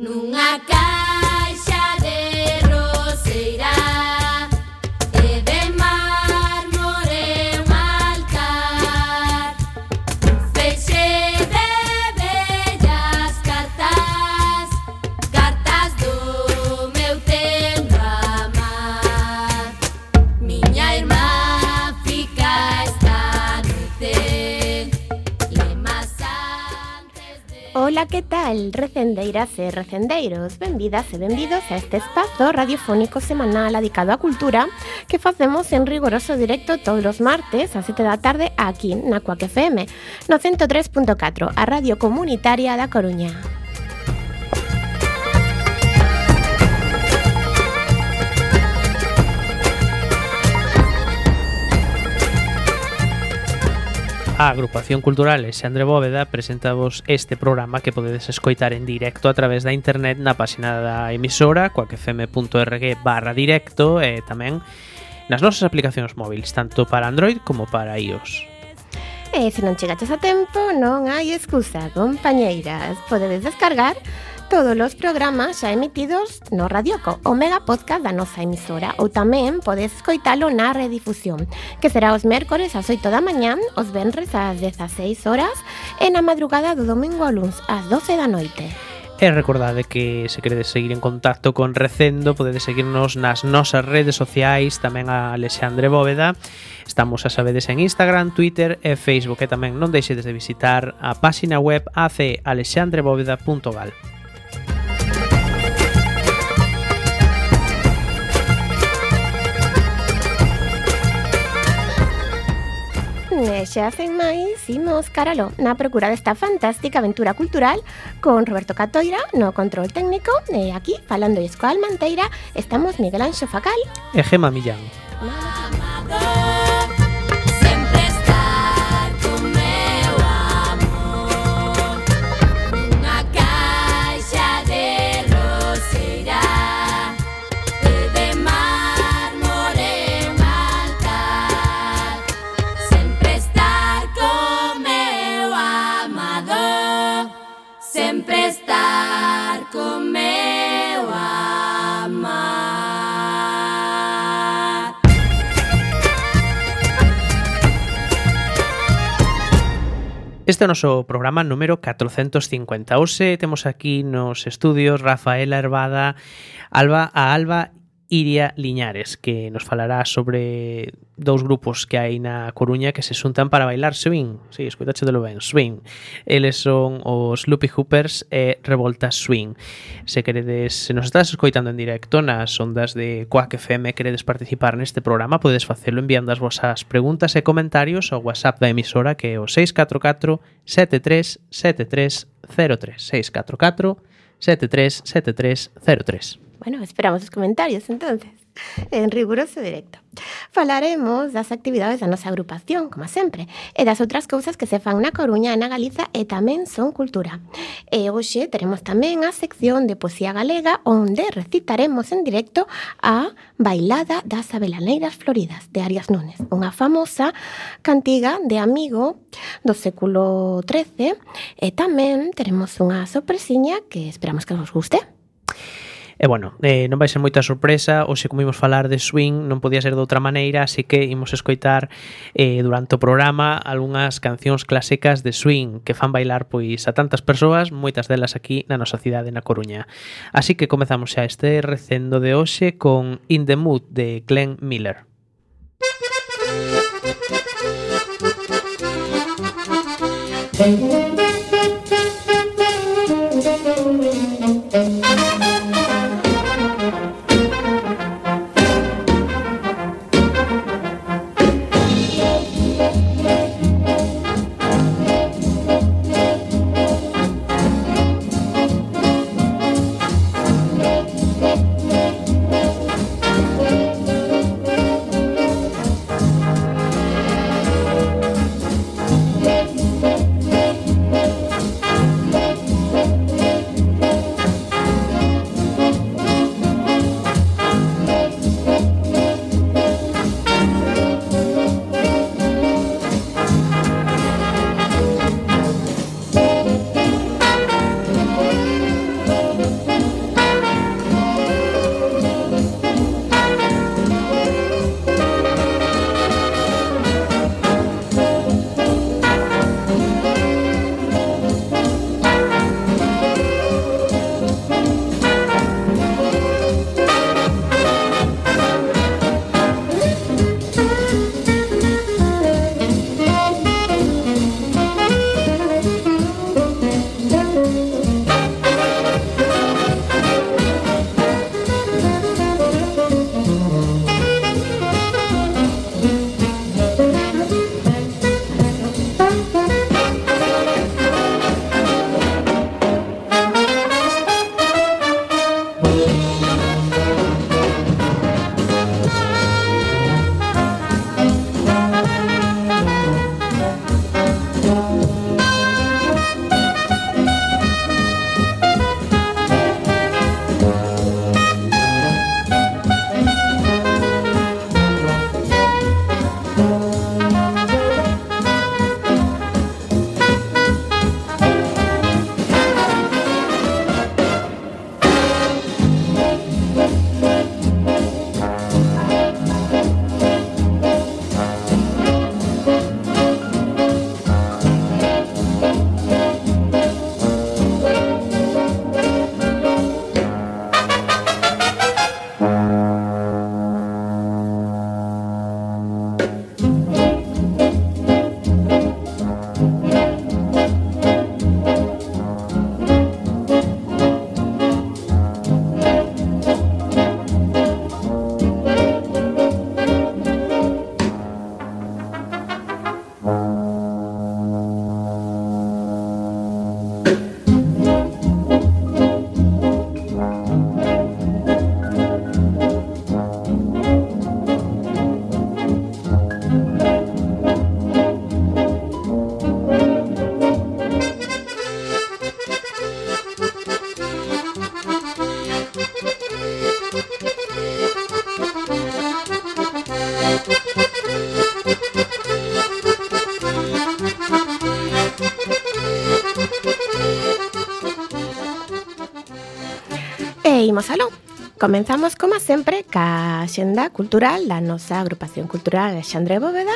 nunha casa Ola, que tal, recendeiras e recendeiros? Benvidas e benvidos a este espazo radiofónico semanal dedicado á cultura que facemos en rigoroso directo todos os martes a 7 da tarde aquí na Cuac FM, no 103.4, a radio comunitaria da Coruña. A Agrupación Cultural Alexandre Bóveda presentavos este programa que podedes escoitar en directo a través da internet na página da emisora coacfm.org barra directo e tamén nas nosas aplicacións móviles, tanto para Android como para iOS. E se non chegaches a tempo, non hai excusa, compañeiras. Podedes descargar todos os programas xa emitidos no Radioco, o mega podcast da nosa emisora, ou tamén podes escoitalo na redifusión, que será os mércores ás 8 da mañán, os venres ás 16 horas e na madrugada do domingo ao luns ás 12 da noite. E eh, recordade que se queredes seguir en contacto con Recendo podedes seguirnos nas nosas redes sociais, tamén a Alexandre Bóveda. Estamos a sabedes en Instagram, Twitter e Facebook e tamén non deixedes de visitar a páxina web acealexandrebóveda.gal. E xa sen máis, imos caralo na procura desta fantástica aventura cultural con Roberto Catoira no control técnico e aquí, falando coa Almanteira, estamos Miguel Anxo Facal. E Gema Millán Este é o noso programa número 450 Hoxe temos aquí nos estudios Rafaela Herbada Alba, a Alba Iria Liñares, que nos falará sobre dous grupos que hai na Coruña que se xuntan para bailar swing. Sí, escoitaxe de lo ben, swing. Eles son os Loopy Hoopers e Revolta Swing. Se queredes, se nos estás escoitando en directo nas ondas de Quack FM queredes participar neste programa, podedes facelo enviando as vosas preguntas e comentarios ao WhatsApp da emisora que é o 644 737303 644 737303 Bueno, esperamos os comentarios entonces. En riguroso directo. Falaremos das actividades da nosa agrupación, como sempre, e das outras cousas que se fan na Coruña e na Galiza e tamén son cultura. E hoxe teremos tamén a sección de poesía galega onde recitaremos en directo a Bailada das Abelaneiras Floridas de Arias Núñez, unha famosa cantiga de amigo do século XIII e tamén teremos unha sorpresiña que esperamos que vos guste. E bueno, eh, non vai ser moita sorpresa, hoxe como imos falar de swing non podía ser de outra maneira, así que imos escoitar eh, durante o programa algunhas cancións clásicas de swing que fan bailar pois a tantas persoas, moitas delas aquí na nosa cidade na Coruña. Así que comezamos xa este recendo de hoxe con In the Mood de Glenn Miller. Comenzamos, como sempre, ca xenda cultural da nosa agrupación cultural Alexandre Bóveda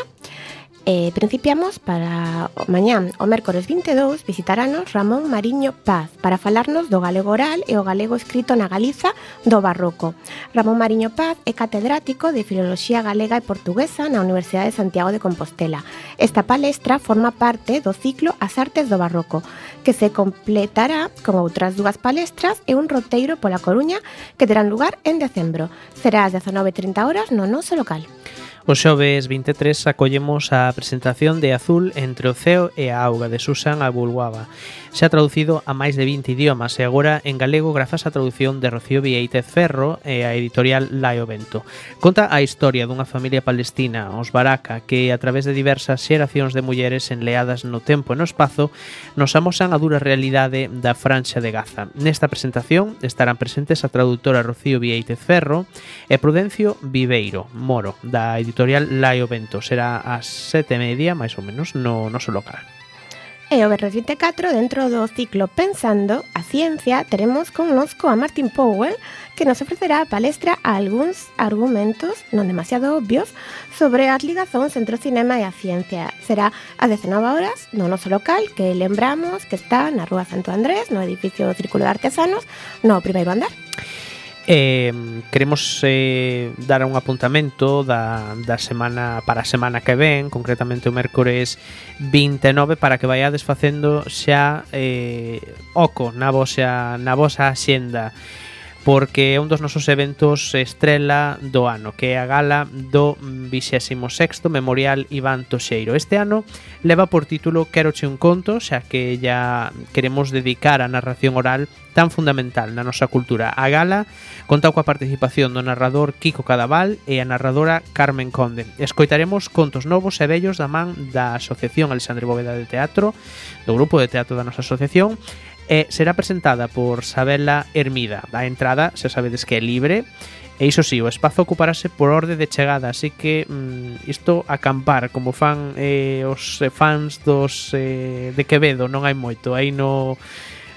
E principiamos para mañán, o mércores 22, visitaranos Ramón Mariño Paz para falarnos do galego oral e o galego escrito na Galiza do Barroco. Ramón Mariño Paz é catedrático de Filoloxía Galega e Portuguesa na Universidade de Santiago de Compostela. Esta palestra forma parte do ciclo As Artes do Barroco, que se completará con outras dúas palestras e un roteiro pola Coruña que terán lugar en decembro. Será ás 19.30 horas no noso local. O xoves 23 acollemos a presentación de Azul entre o ceo e a auga de Susan Abulguaba xa traducido a máis de 20 idiomas e agora en galego grazas á traducción de Rocío Vieitez Ferro e a editorial Laio Vento. Conta a historia dunha familia palestina, os Baraka, que a través de diversas xeracións de mulleres enleadas no tempo e no espazo nos amosan a dura realidade da franxa de Gaza. Nesta presentación estarán presentes a traductora Rocío Vieitez Ferro e Prudencio Viveiro Moro, da editorial Laio Vento. Será ás sete e media, máis ou menos, no noso local. E o 24, dentro do ciclo Pensando a Ciencia, teremos connosco a Martin Powell, que nos ofrecerá a palestra a algúns argumentos non demasiado obvios sobre as ligazóns entre o cinema e a ciencia. Será a 19 horas no noso local, que lembramos que está na Rúa Santo Andrés, no edificio Círculo de Artesanos, no primeiro andar. Eh, queremos eh, dar un apuntamento da, da semana para a semana que ven, concretamente o mércores 29 para que vaiades facendo xa eh, oco na vosa na vosa axenda porque é un dos nosos eventos estrela do ano, que é a gala do 26º Memorial Iván Toxeiro. Este ano leva por título Queroche un conto, xa que ya queremos dedicar a narración oral tan fundamental na nosa cultura. A gala conta coa participación do narrador Kiko Cadaval e a narradora Carmen Conde. Escoitaremos contos novos e vellos da man da Asociación Alexandre Bóveda de Teatro, do grupo de teatro da nosa asociación, e será presentada por Sabela Hermida. A entrada, se sabedes que é libre, e iso si, sí, o espazo ocuparase por orde de chegada, así que mm, isto acampar, como fan eh, os fans dos eh, de Quevedo, non hai moito, aí no,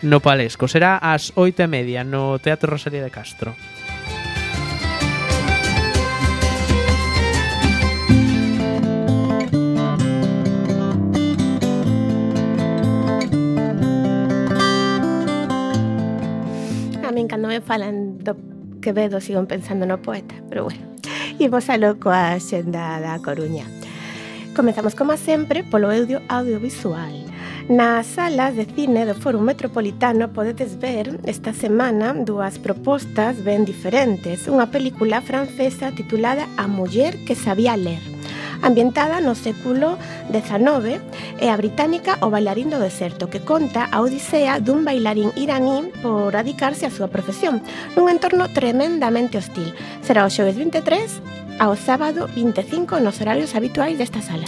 no Palesco. Será ás oito e media no Teatro Rosalía de Castro. cando me falan do Quevedo sigo pensando no poeta, pero bueno. Imos a loco a xenda da Coruña. Comezamos como sempre polo audio audiovisual. Nas salas de cine do Foro Metropolitano podedes ver esta semana dúas propostas ben diferentes. Unha película francesa titulada A muller que sabía ler, ambientada no século XIX e a británica O bailarín do deserto, que conta a odisea dun bailarín iraní por adicarse á súa profesión, nun entorno tremendamente hostil. Será o xoves 23 ao sábado 25 nos horarios habituais desta sala.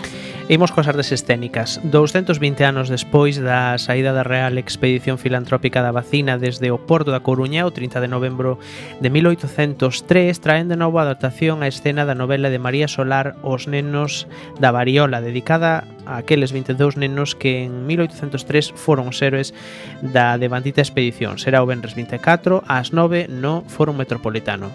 Imos coas artes escénicas. 220 anos despois da saída da Real Expedición Filantrópica da Vacina desde o Porto da Coruña o 30 de novembro de 1803 traen de novo a adaptación á escena da novela de María Solar Os nenos da variola dedicada a aqueles 22 nenos que en 1803 foron os héroes da devandita expedición. Será o Benres 24 ás 9 no Foro Metropolitano.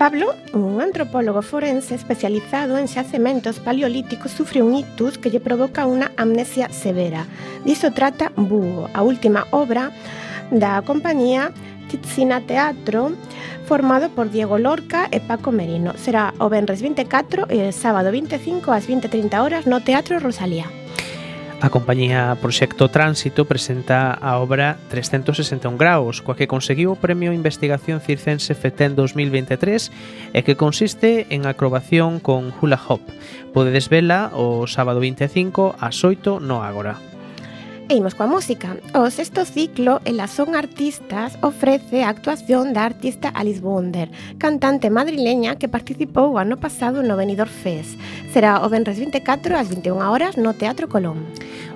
Pablo, un antropólogo forense especializado en xacementos paleolíticos, sufre un ictus que lle provoca unha amnesia severa. Diso trata Búho, a última obra da compañía Titsina Teatro, formado por Diego Lorca e Paco Merino. Será o Benres 24 e sábado 25 ás 20.30 horas no Teatro Rosalía. A compañía Proxecto Tránsito presenta a obra 361 graus, coa que conseguiu o Premio Investigación Circense FETEN 2023 e que consiste en acrobación con hula hoop. Podedes vela o sábado 25 ás 8 no Ágora. E imos coa música. O sexto ciclo en la Son Artistas ofrece a actuación da artista Alice Wonder, cantante madrileña que participou o ano pasado no Benidorm Fest. Será o Benres 24 ás 21 horas no Teatro Colón.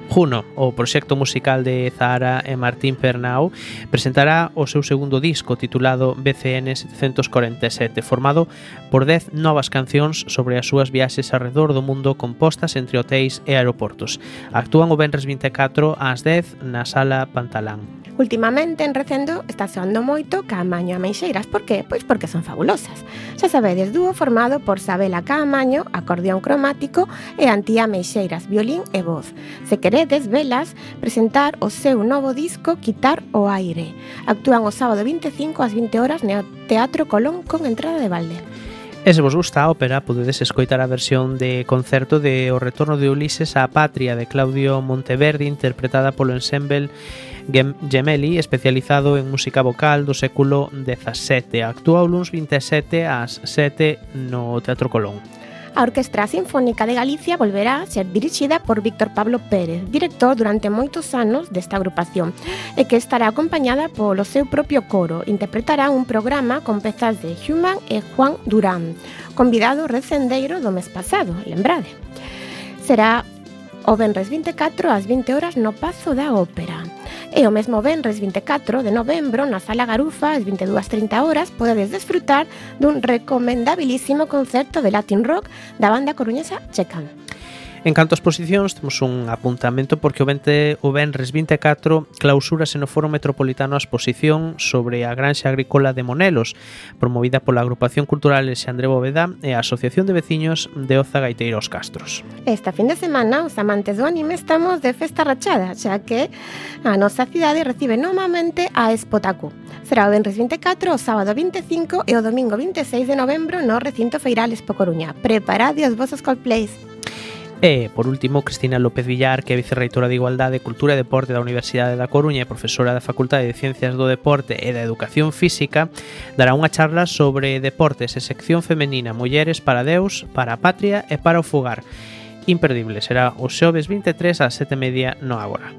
Juno, o proxecto musical de Zahara e Martín Pernau, presentará o seu segundo disco titulado BCN 747, formado por 10 novas cancións sobre as súas viaxes alrededor do mundo compostas entre hotéis e aeroportos. Actúan o Benres 24 ás 10 na Sala Pantalán. Ultimamente en Recendo está soando moito Camaño a Meixeiras. Por qué? Pois porque son fabulosas. Xa sabedes, dúo formado por Sabela Camaño, acordeón cromático, e Antía Meixeiras, violín e voz. Se queredes velas, presentar o seu novo disco Quitar o aire. Actúan o sábado 25 ás 20 horas no Teatro Colón con entrada de balde. E se vos gusta a ópera, podedes escoitar a versión de concerto de O retorno de Ulises á patria de Claudio Monteverdi interpretada polo ensemble Gemelli, especializado en música vocal do século XVII. Actuou luns 27 ás 7 no Teatro Colón. A Orquestra Sinfónica de Galicia volverá a ser dirixida por Víctor Pablo Pérez, director durante moitos anos desta agrupación, e que estará acompañada polo seu propio coro. Interpretará un programa con pezas de Human e Juan Durán, convidado recendeiro do mes pasado, lembrade. Será o Benres 24 ás 20 horas no Pazo da Ópera. E o mesmo venres 24 de novembro na Sala Garufa ás 22.30 horas podedes desfrutar dun recomendabilísimo concerto de Latin Rock da banda coruñesa Checan. En canto ás posicións, temos un apuntamento porque o, 20, o Benres 24 clausúrase no Foro Metropolitano a exposición sobre a Granxa Agrícola de Monelos, promovida pola Agrupación Cultural Alexandre Bóveda e a Asociación de Veciños de Oza Gaiteiros Castros. Esta fin de semana, os amantes do anime estamos de festa rachada, xa que a nosa cidade recibe normalmente a Expotaku. Será o Benres 24, o sábado 25 e o domingo 26 de novembro no recinto Feirales Coruña. Preparade os vosos cosplays. E, por último, Cristina López Villar, que é vicerreitora de Igualdade, Cultura e Deporte da Universidade da Coruña e profesora da Facultade de Ciencias do Deporte e da Educación Física, dará unha charla sobre deportes e sección femenina Mulleres para Deus, para a Patria e para o Fugar. Imperdible, será o xoves 23 ás 7:30 no Ágora.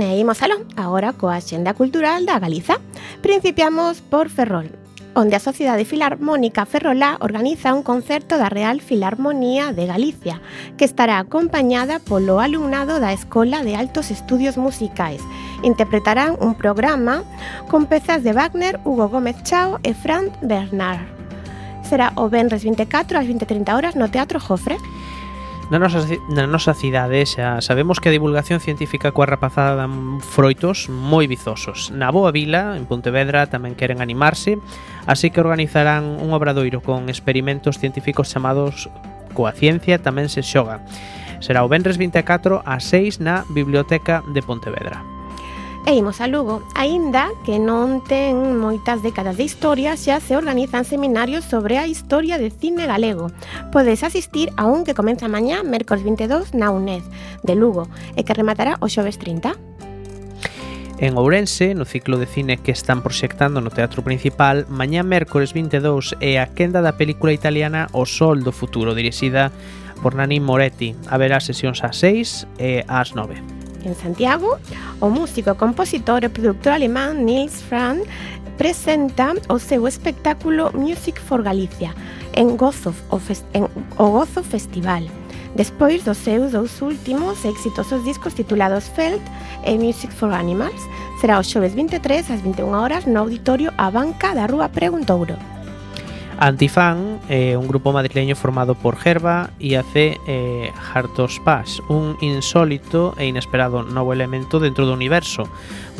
Imos aló, agora coa xenda cultural da Galiza. Principiamos por Ferrol, onde a Sociedade Filarmónica Ferrolá organiza un concerto da Real Filarmonía de Galicia, que estará acompañada polo alumnado da Escola de Altos Estudios Musicais. Interpretarán un programa con pezas de Wagner, Hugo Gómez Chao e Franz Bernard. Será o Benres 24 ás 20.30 horas no Teatro Jofre. Na nosa, na nosa cidade xa sabemos que a divulgación científica coa rapazada dan froitos moi vizosos. Na Boa Vila, en Pontevedra, tamén queren animarse, así que organizarán un obradoiro con experimentos científicos chamados Coa Ciencia tamén se xoga. Será o Benres 24 a 6 na Biblioteca de Pontevedra. E imos a Lugo, aínda que non ten moitas décadas de historia, xa se organizan seminarios sobre a historia de cine galego. Podes asistir a un que comeza mañá, mércores 22, na UNED, de Lugo, e que rematará o xoves 30. En Ourense, no ciclo de cine que están proxectando no Teatro Principal, mañá mércores 22 é a quenda da película italiana O Sol do Futuro, dirixida por Nani Moretti. Haberá sesións ás 6 e ás 9. En Santiago, o músico, compositor e produtor alemán Nils Fran presenta o seu espectáculo Music for Galicia en Gozo, o, en, o Gozo Festival. Despois dos seus dous últimos exitosos discos titulados Felt e Music for Animals, será o xoves 23 ás 21 horas no auditorio A Banca da Rúa Preguntouro. Antifan, eh, un grupo madrileño formado por Gerba y hace eh, Paz, un insólito e inesperado novo elemento dentro do universo,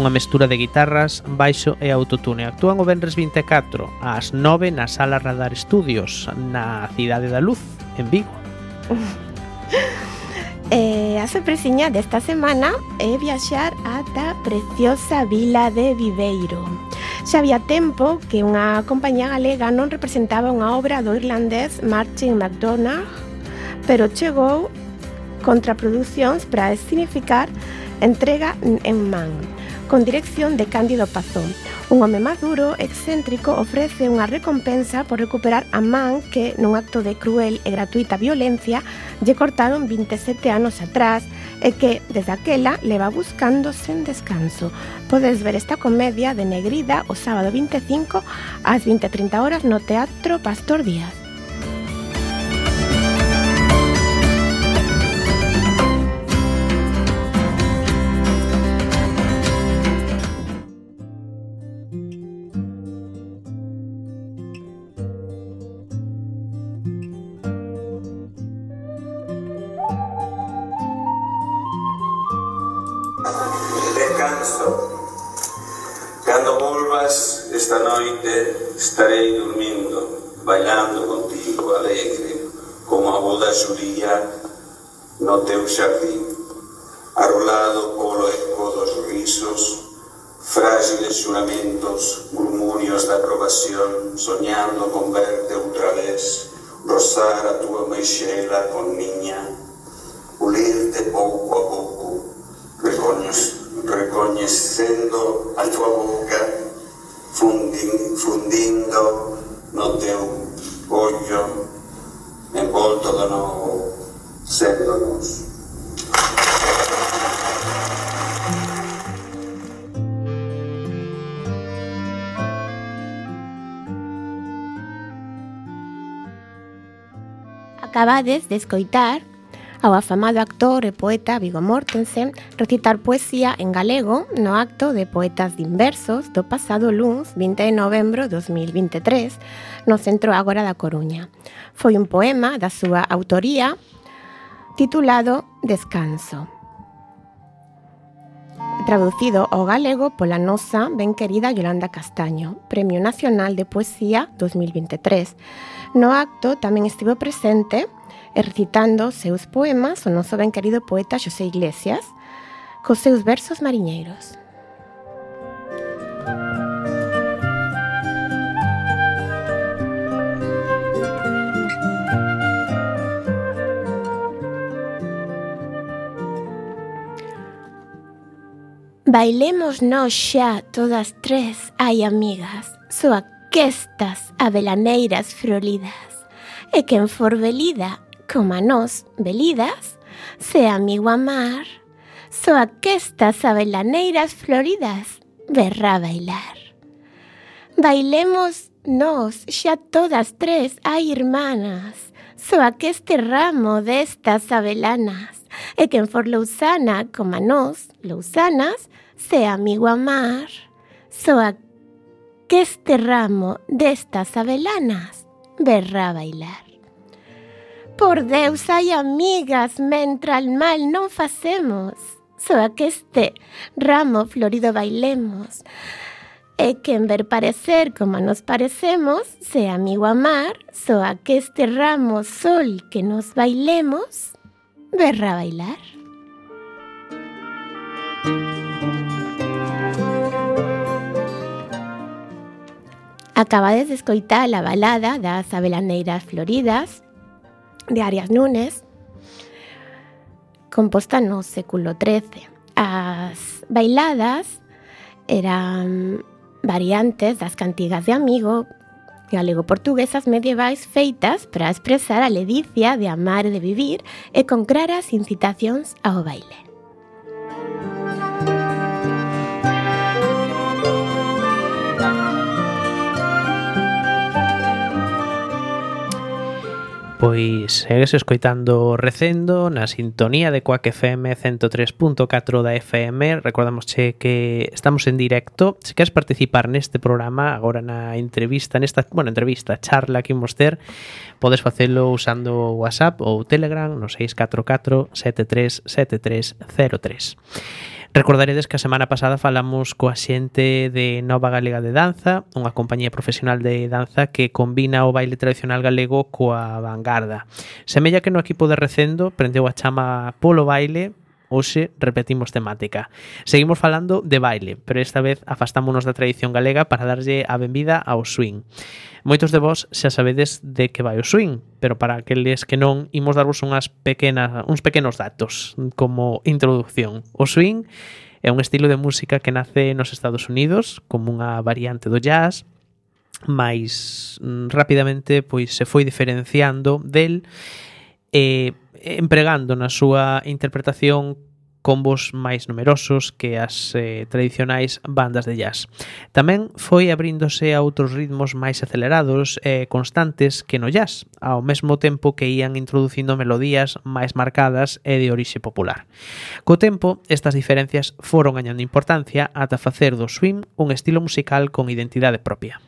unha mestura de guitarras, baixo e autotune. Actúan o Benres 24 ás 9 na Sala Radar Studios, na Cidade da Luz, en Vigo. E a sorpresiña desta semana é viaxar ata a preciosa vila de Viveiro. Xa había tempo que unha compañía galega non representaba unha obra do irlandés Martin McDonagh, pero chegou contraproducións para significar entrega en man, con dirección de Cándido Pazón. Un home maduro, excéntrico, ofrece unha recompensa por recuperar a man que, nun acto de cruel e gratuita violencia, lle cortaron 27 anos atrás e que, desde aquela, leva buscando sen descanso. Podes ver esta comedia de Negrida o sábado 25 ás 20.30 horas no Teatro Pastor Díaz. estarei dormindo, bailando contigo alegre, como a boda xuría no teu xardín, arrolado polo eco dos risos, frágiles xuramentos, murmurios da aprobación, soñando con verte outra vez, rosar a tua meixela con miña, ulirte pouco a pouco, recoñecendo a tua boca fundin, fundindo no teu ollo envolto do novo sendo nos. Acabades de escoitar ao afamado actor e poeta Vigo Mortensen recitar poesía en galego no acto de Poetas de Inversos do pasado luns 20 de novembro 2023 no Centro Ágora da Coruña. Foi un poema da súa autoría titulado Descanso traducido ao galego pola nosa ben querida Yolanda Castaño, Premio Nacional de Poesía 2023. No acto tamén estivo presente recitando seus poemas o noso ben querido poeta José Iglesias cos seus versos mariñeiros. Bailemos nos xa todas tres, ai amigas, soa aquestas abelaneiras frolidas, e quen for velida comanos, velidas, se amigo amar, so aquestas abelaneiras floridas, verrá bailar. Bailemos nos, ya todas tres hay hermanas, so aqueste ramo de estas avelanas, e que for lousana, coma nos, lousanas, se amigo amar, so aqueste ramo de estas avelanas, verrá bailar. Por Deus, hai amigas, mentra al mal non facemos, soa que este ramo florido bailemos, e quen ver parecer como nos parecemos, se amigo amar, soa que este ramo sol que nos bailemos, verrá bailar. Acabades de escoitar a balada das abelaneiras floridas de Arias Nunes, composta no século XIII. As bailadas eran variantes das cantigas de amigo galego-portuguesas medievais feitas para expresar a ledicia de amar e de vivir e con claras incitacións ao baile. Pois segues escoitando Recendo na sintonía de Coac FM 103.4 da FM Recordamos che que estamos en directo. Se queres participar neste programa agora na entrevista nesta, bueno, entrevista, charla que imos ter Podes facelo usando WhatsApp ou Telegram no 644 737303 Recordaredes que a semana pasada falamos coa xente de Nova Galega de Danza, unha compañía profesional de danza que combina o baile tradicional galego coa vanguarda. Semella que no equipo de Recendo prendeu a chama polo baile hoxe repetimos temática. Seguimos falando de baile, pero esta vez afastámonos da tradición galega para darlle a benvida ao swing. Moitos de vós xa sabedes de que vai o swing, pero para aqueles que non, imos darvos unhas pequenas, uns pequenos datos como introducción. O swing é un estilo de música que nace nos Estados Unidos como unha variante do jazz, máis mm, rapidamente pois se foi diferenciando del e empregando na súa interpretación combos máis numerosos que as eh, tradicionais bandas de jazz. Tamén foi abríndose a outros ritmos máis acelerados e eh, constantes que no jazz, ao mesmo tempo que ían introducindo melodías máis marcadas e de orixe popular. Co tempo, estas diferencias foron gañando importancia ata facer do swing un estilo musical con identidade propia.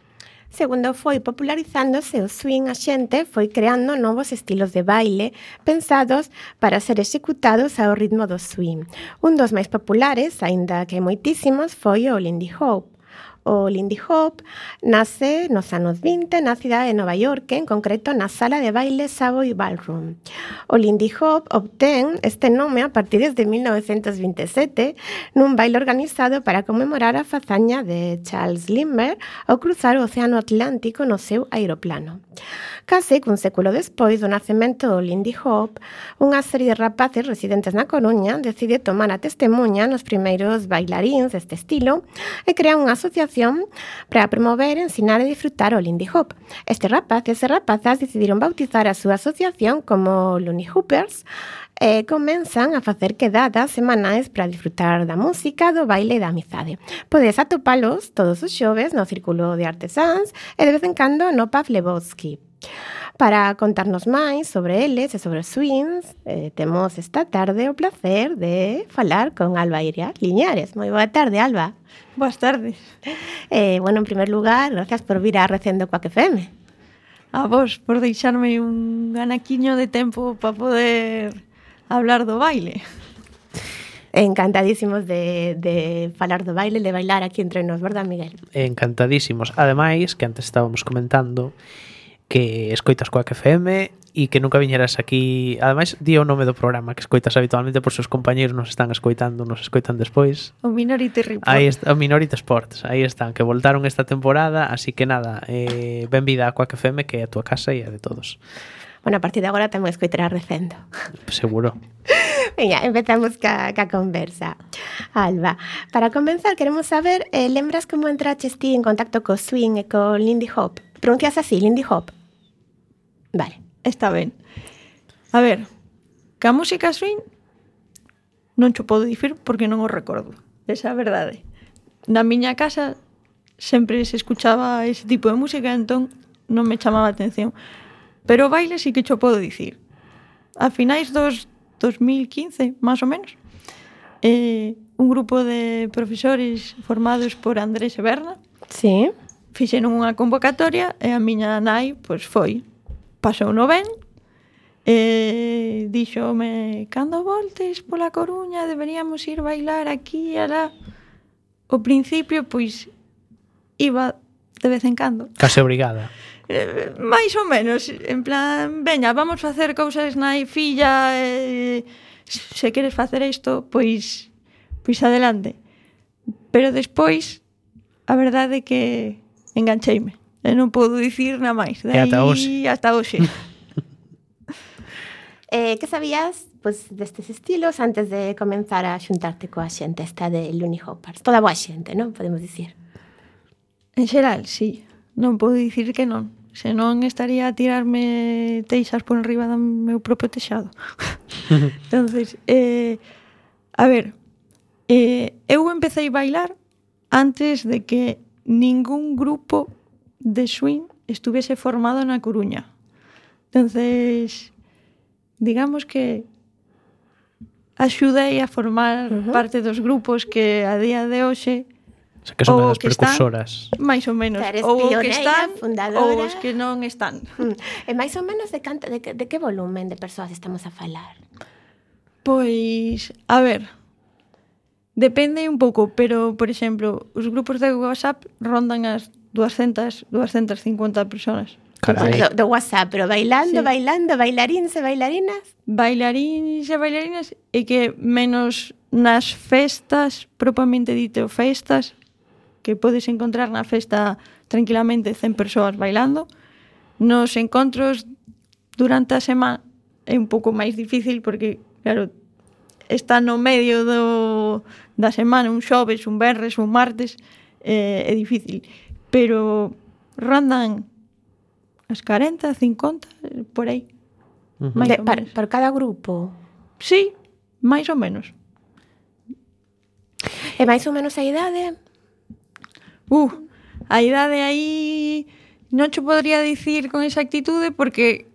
Segundo, foi popularizándose o swing a xente foi creando novos estilos de baile pensados para ser executados ao ritmo do swing. Un dos máis populares, aínda que moitísimos, foi o Lindy Hop o Lindy Hop, nace nos anos 20 na cidade de Nova York, en concreto na sala de baile Savoy Ballroom. O Lindy Hop obtén este nome a partir de 1927 nun baile organizado para conmemorar a fazaña de Charles Lindbergh ao cruzar o Océano Atlántico no seu aeroplano. Case cun século despois do nacemento do Lindy Hop, unha serie de rapaces residentes na Coruña decide tomar a testemunha nos primeiros bailaríns deste estilo e crea unha asociación para promover, ensinar e disfrutar o Lindy Hop. Este rapaz e rapazas decidiron bautizar a súa asociación como Looney Hoopers e comenzan a facer quedadas semanais para disfrutar da música, do baile e da amizade. Podes atopalos todos os xoves no Círculo de Artesáns e de vez en cando no Pub Lebowski. Para contarnos máis sobre eles e sobre os swings, eh, temos esta tarde o placer de falar con Alba Iria Liñares. Moi boa tarde, Alba. Boas tardes. Eh, bueno, en primer lugar, gracias por vir a Recendo Coac FM. A vos por deixarme un ganaquiño de tempo para poder hablar do baile. Encantadísimos de, de falar do baile, de bailar aquí entre nos, verdad, Miguel? Encantadísimos. Ademais, que antes estábamos comentando, que escoitas coa FM e que nunca viñeras aquí. Ademais, di o nome do programa que escoitas habitualmente por seus compañeiros nos están escoitando, nos escoitan despois. O Minority Report. Aí está, o Minority Sports, aí están, que voltaron esta temporada, así que nada, eh, ben vida a Coac FM que é a tua casa e a de todos. Bueno, a partir de agora temos que escoitar a recendo. Seguro. Veña, empezamos ca, ca conversa. Alba, para comenzar, queremos saber, eh, lembras como entraches ti en contacto co swing e co Lindy Hop? pronuncias así, Lindy Hop. Vale. Está ben. A ver, ca música swing non cho podo dicir porque non o recordo. Esa é a verdade. Na miña casa sempre se escuchaba ese tipo de música, entón non me chamaba a atención. Pero o baile sí que cho podo dicir. A finais dos 2015, máis ou menos, eh, un grupo de profesores formados por Andrés Eberna, sí fixeron unha convocatoria e a miña nai pois foi. Pasou no ben e díxome cando voltes pola Coruña deberíamos ir bailar aquí e alá. O principio pois iba de vez en cando. Case obrigada. Eh, máis ou menos, en plan, veña, vamos facer cousas nai filla, eh, se queres facer isto, pois pois adelante. Pero despois a verdade é que engancheime. E non podo dicir na máis. De e ata hoxe. Ata hoxe. eh, que sabías pues, destes estilos antes de comenzar a xuntarte coa xente esta de Looney Hoppers? Toda boa xente, non? Podemos dicir. En xeral, sí. Non podo dicir que non. Senón estaría a tirarme teixas por enriba do meu propio texado. entonces, eh, a ver, eh, eu empecé a bailar antes de que ningún grupo de swing estuvese formado na Coruña. Entonces, digamos que axudei a formar uh -huh. parte dos grupos que a día de hoxe O sea, que son as precursoras. Están, máis ou menos. Ou pioneira, que están, fundadora. ou os que non están. Mm. E máis ou menos de, canta, de, de que volumen de persoas estamos a falar? Pois, a ver, Depende un pouco, pero, por exemplo, os grupos de WhatsApp rondan as 200, 250 personas. Carai. Do, do WhatsApp, pero bailando, sí. bailando, bailaríns e bailarinas? Bailaríns e bailarinas e que menos nas festas, propiamente dito festas, que podes encontrar na festa tranquilamente 100 persoas bailando, nos encontros durante a semana é un pouco máis difícil porque, claro, está no medio do, da semana, un xoves, un berres, un martes, eh, é difícil. Pero rondan as 40, 50, por aí. Uh -huh. De, para, para cada grupo? Sí, máis ou menos. E máis ou menos a idade? Uh, a idade aí non che podría dicir con exactitude porque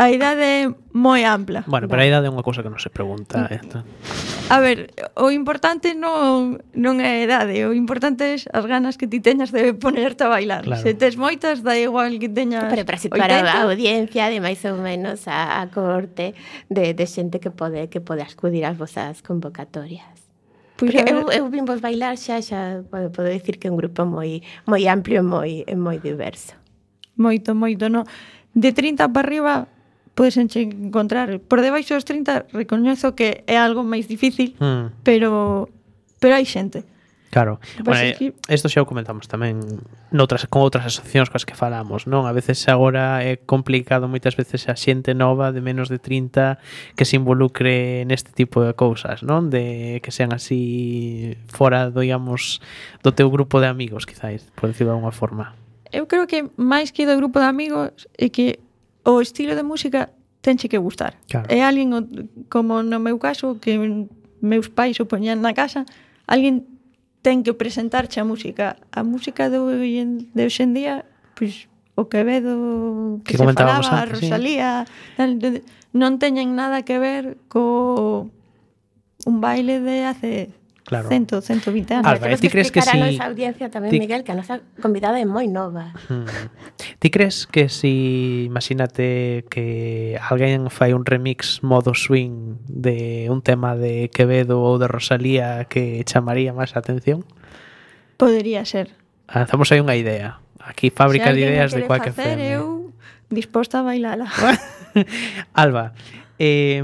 a idade é moi ampla. Bueno, pero a idade é unha cousa que non se pregunta. Mm. Esta. A ver, o importante non, non é a idade, o importante é as ganas que ti teñas de ponerte a bailar. Claro. Se tes moitas, da igual que teñas Pero para situar 80. a audiencia de máis ou menos a, a corte de, de xente que pode que pode acudir ás vosas convocatorias. Pois eu, eu vim vos bailar xa, xa podo, podo dicir que é un grupo moi moi amplio e moi, moi diverso. Moito, moito, no. De 30 para arriba podesenche encontrar por debaixo dos 30 recoñezo que é algo máis difícil mm. pero pero hai xente Claro, bueno, que... Eh, isto xa o comentamos tamén noutras, con outras asociacións coas que falamos, non? A veces agora é complicado moitas veces a xente nova de menos de 30 que se involucre neste tipo de cousas, non? De que sean así fora, digamos, do teu grupo de amigos, quizáis, por decirlo de alguma forma. Eu creo que máis que do grupo de amigos é que o estilo de música tenche que gustar. Claro. É alguén, como no meu caso, que meus pais o poñan na casa, alguén ten que presentarche a música. A música de, de hoxendía, pois, o Quevedo que, que se falaba, antes, a Rosalía, sí. non teñen nada que ver co un baile de hace Claro. 100, 120 anos. Álvarez, ti crees que si... nosa audiencia tamén, ti... Miguel, que a nosa convidada é moi nova. Hmm. Ti crees que si, imagínate que alguén fai un remix modo swing de un tema de Quevedo ou de Rosalía que chamaría máis a atención? Podería ser. Lanzamos aí unha idea. Aquí fábrica de ideas de cualquier facer, FM. eu disposta a bailala. Alba, eh,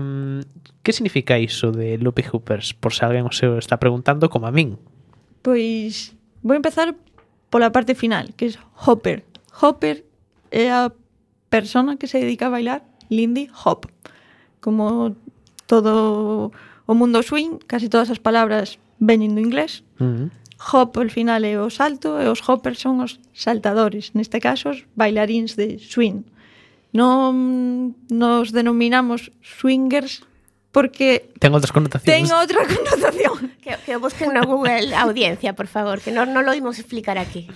Que significa iso de Loopy Hoopers? Por se alguén o se está preguntando como a min. Pois vou empezar pola parte final, que é Hopper. Hopper é a persona que se dedica a bailar Lindy Hop. Como todo o mundo swing, casi todas as palabras veñen do inglés. Uh -huh. Hop al final é o salto e os hoppers son os saltadores, neste caso os bailaríns de swing. Non mm, nos denominamos swingers porque ten outras connotacións. Ten outra connotación. Que, que busquen no Google a audiencia, por favor, que non no lo imos explicar aquí.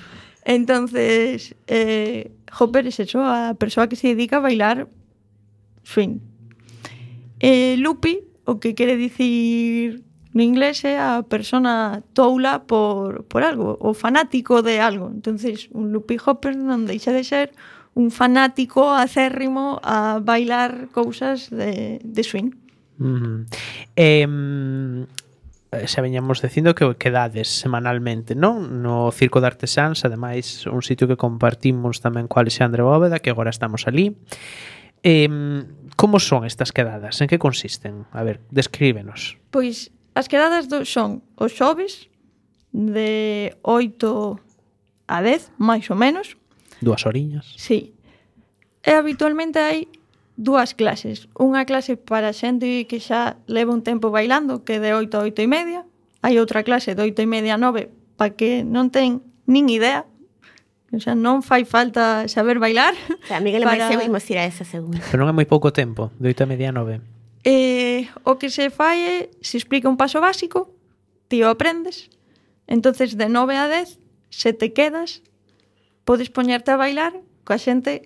Entonces, eh, Hopper es eso, a persoa que se dedica a bailar swing. Eh, Lupi, o que quere dicir no inglés é a persona toula por, por algo, o fanático de algo. Entonces, un Lupi Hopper non deixa de ser un fanático acérrimo a bailar cousas de, de swing. Mm. Eh, xa veñamos dicindo que quedades semanalmente, non? No Circo de Artesáns, ademais, un sitio que compartimos tamén co Alexandre Bóveda, que agora estamos ali. Eh, como son estas quedadas? En que consisten? A ver, descríbenos. Pois as quedadas do, son os xoves de 8 a 10, máis ou menos. Duas horiñas. Sí. E habitualmente hai dúas clases. Unha clase para xente que xa leva un tempo bailando, que de 8 a 8 e media. Hai outra clase de 8 e media a 9, para que non ten nin idea O sea, non fai falta saber bailar. O sea, Miguel para... Marcelo imos ir a esa segunda. Pero non é moi pouco tempo, de 8 a media a 9. Eh, o que se fai é, se explica un paso básico, ti o aprendes, entonces de 9 a 10, se te quedas, podes poñerte a bailar coa xente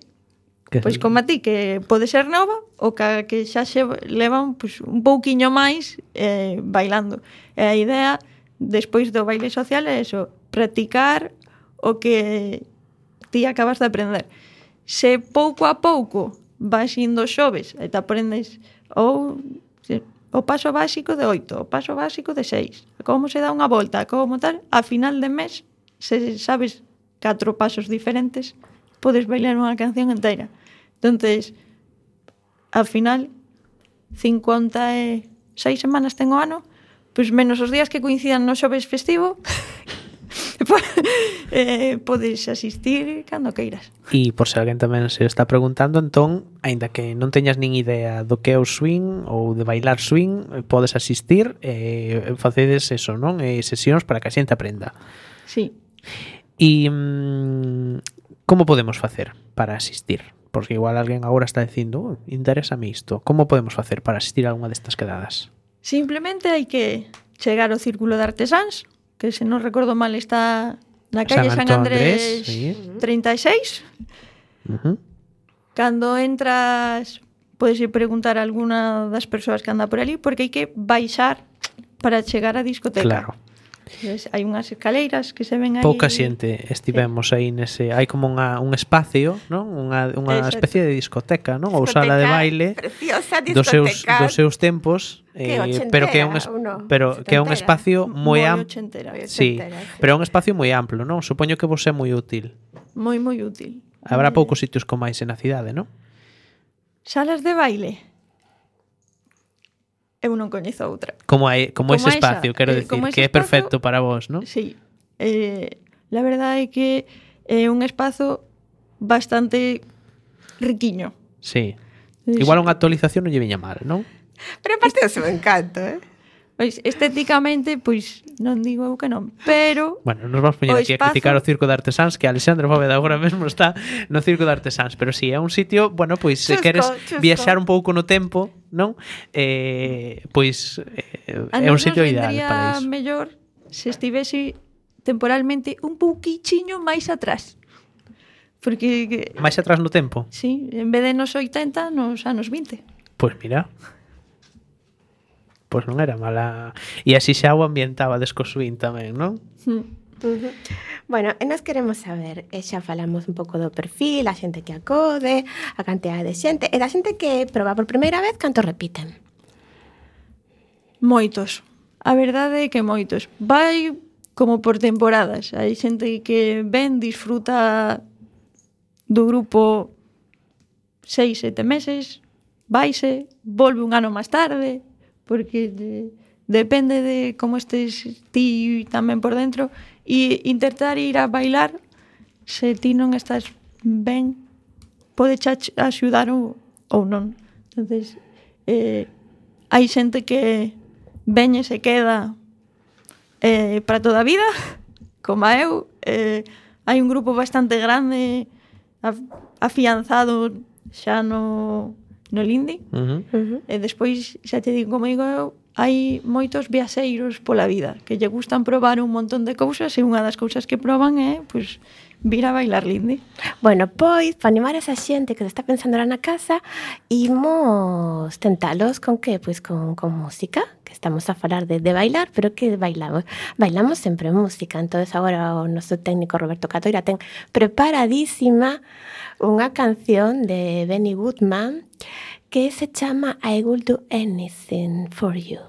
Que... Pois como a ti, que pode ser nova, ou que, que xa se levan pois, un pouquiño máis eh, bailando. E a idea, despois do baile social, é eso, practicar o que ti acabas de aprender. Se pouco a pouco vas indo xoves e te aprendes ou se, o paso básico de 8, o paso básico de 6, como se dá unha volta, como tal, a final de mes, se sabes catro pasos diferentes, podes bailar unha canción inteira. Entonces, ao final, 56 semanas ten o ano, pois menos os días que coincidan no xoves festivo, eh, podes asistir cando queiras. E por se alguén tamén se está preguntando, entón, aínda que non teñas nin idea do que é o swing ou de bailar swing, podes asistir e eh, facedes eso, non? Eh, sesións para que a xente aprenda. Sí. E mm, como podemos facer para asistir? porque igual alguén agora está dicindo, oh, interésame isto, como podemos facer para asistir a unha destas quedadas? Simplemente hai que chegar ao Círculo de Artesáns, que se non recordo mal está na calle San, Antón San Andrés, Andrés sí. 36. Uh -huh. Cando entras podes ir preguntar a alguna das persoas que anda por ali porque hai que baixar para chegar á discoteca. Claro. Ves, hai unhas escaleiras que se ven aí. Pouca xente estivemos sí. aí nese, hai como unha, un espacio, non? Unha, unha Exacto. especie de discoteca, non? Ou sala de baile. Preciosa discoteca. Dos seus dos seus tempos, eh, pero que é un no, pero que é un espacio moi amplo. Sí, sí, pero é un espacio moi amplo, non? Supoño que vos é moi útil. Moi moi útil. Habrá poucos sitios como máis na cidade, non? Salas de baile eu non coñezo outra. Como hai como, como ese espacio, esa, quero eh, decir, que é perfecto para vos, non? Sí. Eh, la verdade é que é un espazo bastante riquiño. Sí. Igual unha actualización non lle viña mal, non? Pero aparte do seu encanto, eh? Pois estéticamente, pois non digo eu que non, pero Bueno, nos vamos poñer aquí espazo... a criticar o Circo de Artesáns que Alexandre Bóveda agora mesmo está no Circo de Artesáns, pero si sí, é un sitio, bueno, pois chusco, se queres chusco. viaxar un pouco no tempo, non? Eh, pois ah, eh, é un sitio ideal para iso. mellor se estivese temporalmente un pouquichiño máis atrás. Porque máis atrás no tempo. Sí, en vez de nos 80, nos anos 20. Pois pues mira, pois non era mala. E así xa o ambientaba descosuín tamén, non? Mm. Bueno, e nos queremos saber, e xa falamos un pouco do perfil, a xente que acode, a cantidad de xente, e da xente que proba por primeira vez, canto repiten? Moitos. A verdade é que moitos. Vai como por temporadas. Hai xente que ven, disfruta do grupo seis, sete meses, vaise, volve un ano máis tarde, porque de, depende de como estés ti tamén por dentro. E intentar ir a bailar se ti non estás ben pode axudar ou, ou non. Entonces eh, hai xente que veñe se queda eh, para toda a vida como eu eh, hai un grupo bastante grande afianzado xa no no Linde. Uh -huh. Uh -huh. E despois, xa te digo, como digo eu, hai moitos viaxeiros pola vida que lle gustan probar un montón de cousas e unha das cousas que proban é pois, vir a bailar linde. Bueno, pois, para animar a esa xente que se está pensando lá na casa, imos tentalos con que? Pois con, con música, que estamos a falar de, de bailar, pero que bailamos? Bailamos sempre música, entonces agora o noso técnico Roberto Catoira ten preparadísima unha canción de Benny Goodman que se chama I Will Do Anything For You.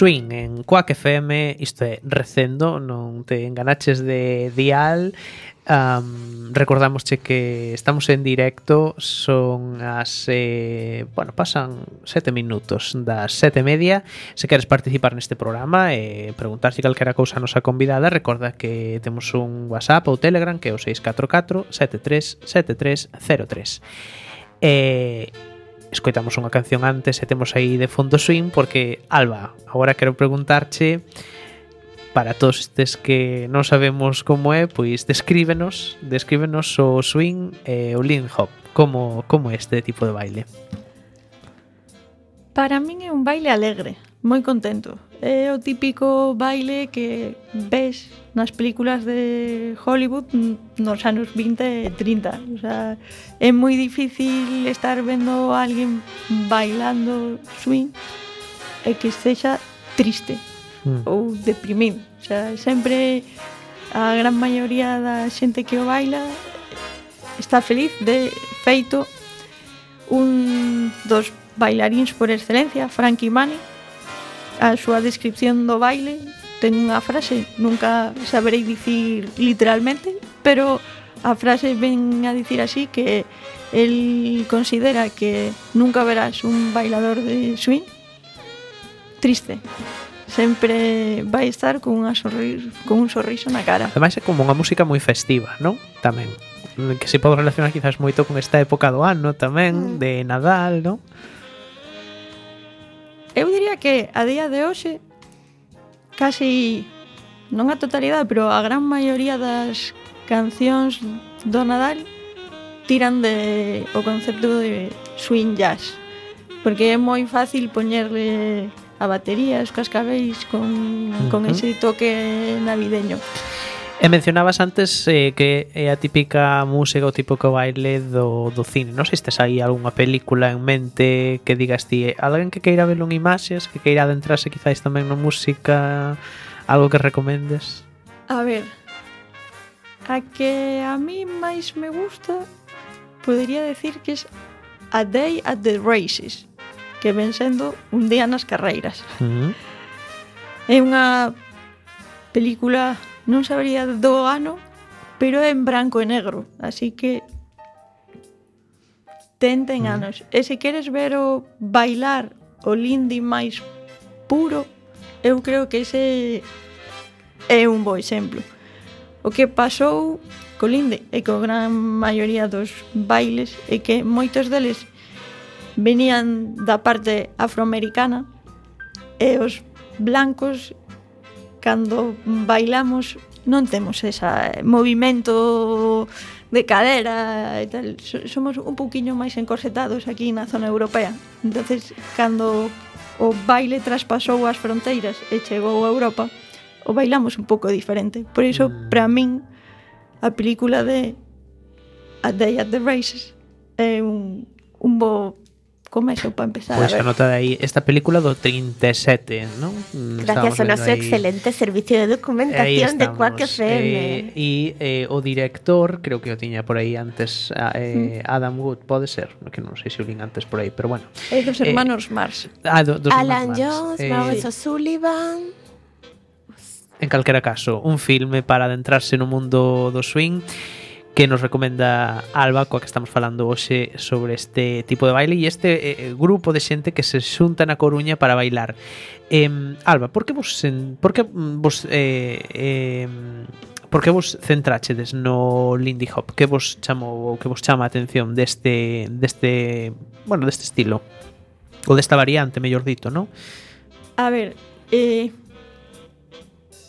Swing en Quack FM, isto é recendo, non te enganaches de dial. Um, recordamosche que estamos en directo Son as... Eh, bueno, pasan sete minutos das sete e media Se queres participar neste programa e eh, preguntar se calquera cousa a nosa convidada Recorda que temos un WhatsApp ou Telegram que é o 644 737303 E... Eh, escoitamos unha canción antes e temos aí de fondo swing porque Alba, agora quero preguntarche para todos estes que non sabemos como é, pois descríbenos, descríbenos o swing e o lean hop, como como é este tipo de baile. Para min é un baile alegre, moi contento. É o típico baile que ves nas películas de Hollywood nos anos 20 e 30. O sea, é moi difícil estar vendo a alguén bailando swing e que sexa triste mm. ou deprimido. O sea, sempre a gran maioría da xente que o baila está feliz de feito un dos bailaríns por excelencia, Frankie Manning, a súa descripción do baile ten unha frase, nunca saberei dicir literalmente, pero a frase ven a dicir así que el considera que nunca verás un bailador de swing triste. Sempre vai estar con unha sorriso, con un sorriso na cara. Ademais é como unha música moi festiva, non? Tamén que se pode relacionar quizás moito con esta época do ano tamén, mm. de Nadal, non? eu diría que a día de hoxe casi non a totalidade, pero a gran maioría das cancións do Nadal tiran de o concepto de swing jazz, porque é moi fácil poñerle a batería, os cascabéis con, con uh -huh. ese toque navideño. E mencionabas antes eh, que é a típica música o típico baile do, do cine. Non sei se tes aí algunha película en mente que digas ti, eh, alguén que queira verlo en imaxes, que queira adentrarse quizáis tamén na música, algo que recomendes? A ver, a que a mí máis me gusta podería decir que es A Day at the Races, que ven sendo un día nas carreiras. Uh -huh. É unha película non sabría do ano, pero é en branco e negro, así que tenten mm. anos. E se queres ver o bailar o Lindy máis puro, eu creo que ese é un bo exemplo. O que pasou co Lindy e co gran maioría dos bailes é que moitos deles venían da parte afroamericana e os blancos cando bailamos non temos ese eh, movimento de cadera e tal. Somos un pouquiño máis encorsetados aquí na zona europea. entonces cando o baile traspasou as fronteiras e chegou a Europa, o bailamos un pouco diferente. Por iso, mm. para min, a película de A Day at the Races é un, un bo comezo para empezar pois pues, a ver. anotade aí esta película do 37, non? Gracias ao noso excelente servicio de documentación de Quack FM. E eh, eh, o director, creo que o tiña por aí antes ah, eh. Mm. Adam Wood, pode ser, que non sei se o lin antes por aí, pero bueno. É dos eh, hermanos eh, Mars. Ah, do, dos Alan Jones, eh, Maurice O'Sullivan. En calquera caso, un filme para adentrarse no mundo do swing que nos recomenda Alba coa que estamos falando hoxe sobre este tipo de baile e este eh, eh grupo de xente que se xunta na Coruña para bailar. Eh, Alba, por que vos en, por que vos eh, eh, por que vos centráchedes no Lindy Hop? Que vos chamou ou que vos chama a atención deste deste, bueno, deste estilo ou desta variante, mellor dito, non? A ver, eh,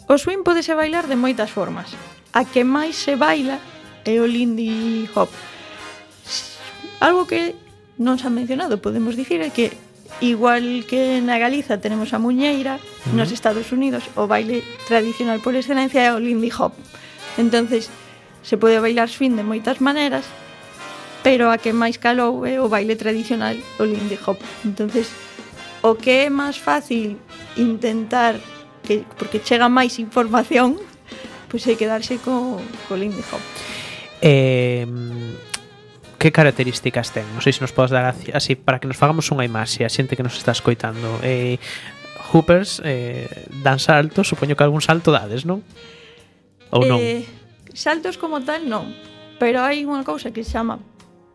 o swing podese bailar de moitas formas. A que máis se baila e o Lindy Hop. Algo que non se ha mencionado, podemos dicir, é que igual que na Galiza tenemos a muñeira, uh -huh. nos Estados Unidos o baile tradicional por excelencia é o Lindy Hop. Entonces, se pode bailar swing de moitas maneras, pero a que máis calou é o baile tradicional, o Lindy Hop. Entonces, o que é máis fácil intentar que porque chega máis información, pois pues hai que darse co, co Lindy Hop. Eh, que características ten? Non sei se nos podes dar así para que nos fagamos unha imaxe a xente que nos está escoitando. Eh, Hoopers eh, dan salto, supoño que algún salto dades, non? Ou non? Eh, saltos como tal non, pero hai unha cousa que se chama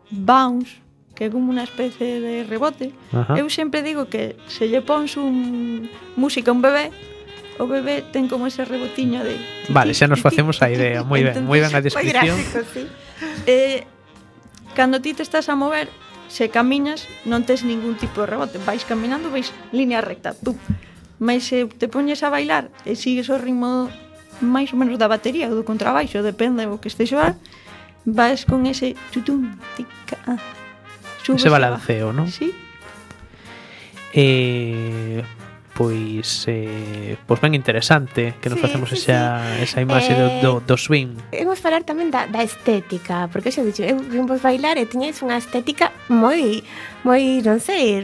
bounce, que é como unha especie de rebote. Ajá. Eu sempre digo que se lle pons un música a un bebé, o bebé ten como ese rebotiño de... Vale, xa nos facemos a idea, moi ben, moi ben a descripción. Gráfico, sí. eh, cando ti te estás a mover, se camiñas non tes ningún tipo de rebote, vais caminando, vais línea recta, tú. Mas se te poñes a bailar e sigues o ritmo máis ou menos da batería ou do contrabaixo, depende do que estes xoar, vas con ese tutum, tica, ah, subes ese balanceo, non? Sí. Eh, pois eh, pois ben interesante que nos sí, facemos sí, esa, sí. esa imaxe eh, do, do, eh, do swing. Imos falar tamén da, da estética, porque xa dixo, eu vimos bailar e tiñais unha estética moi moi, non sei,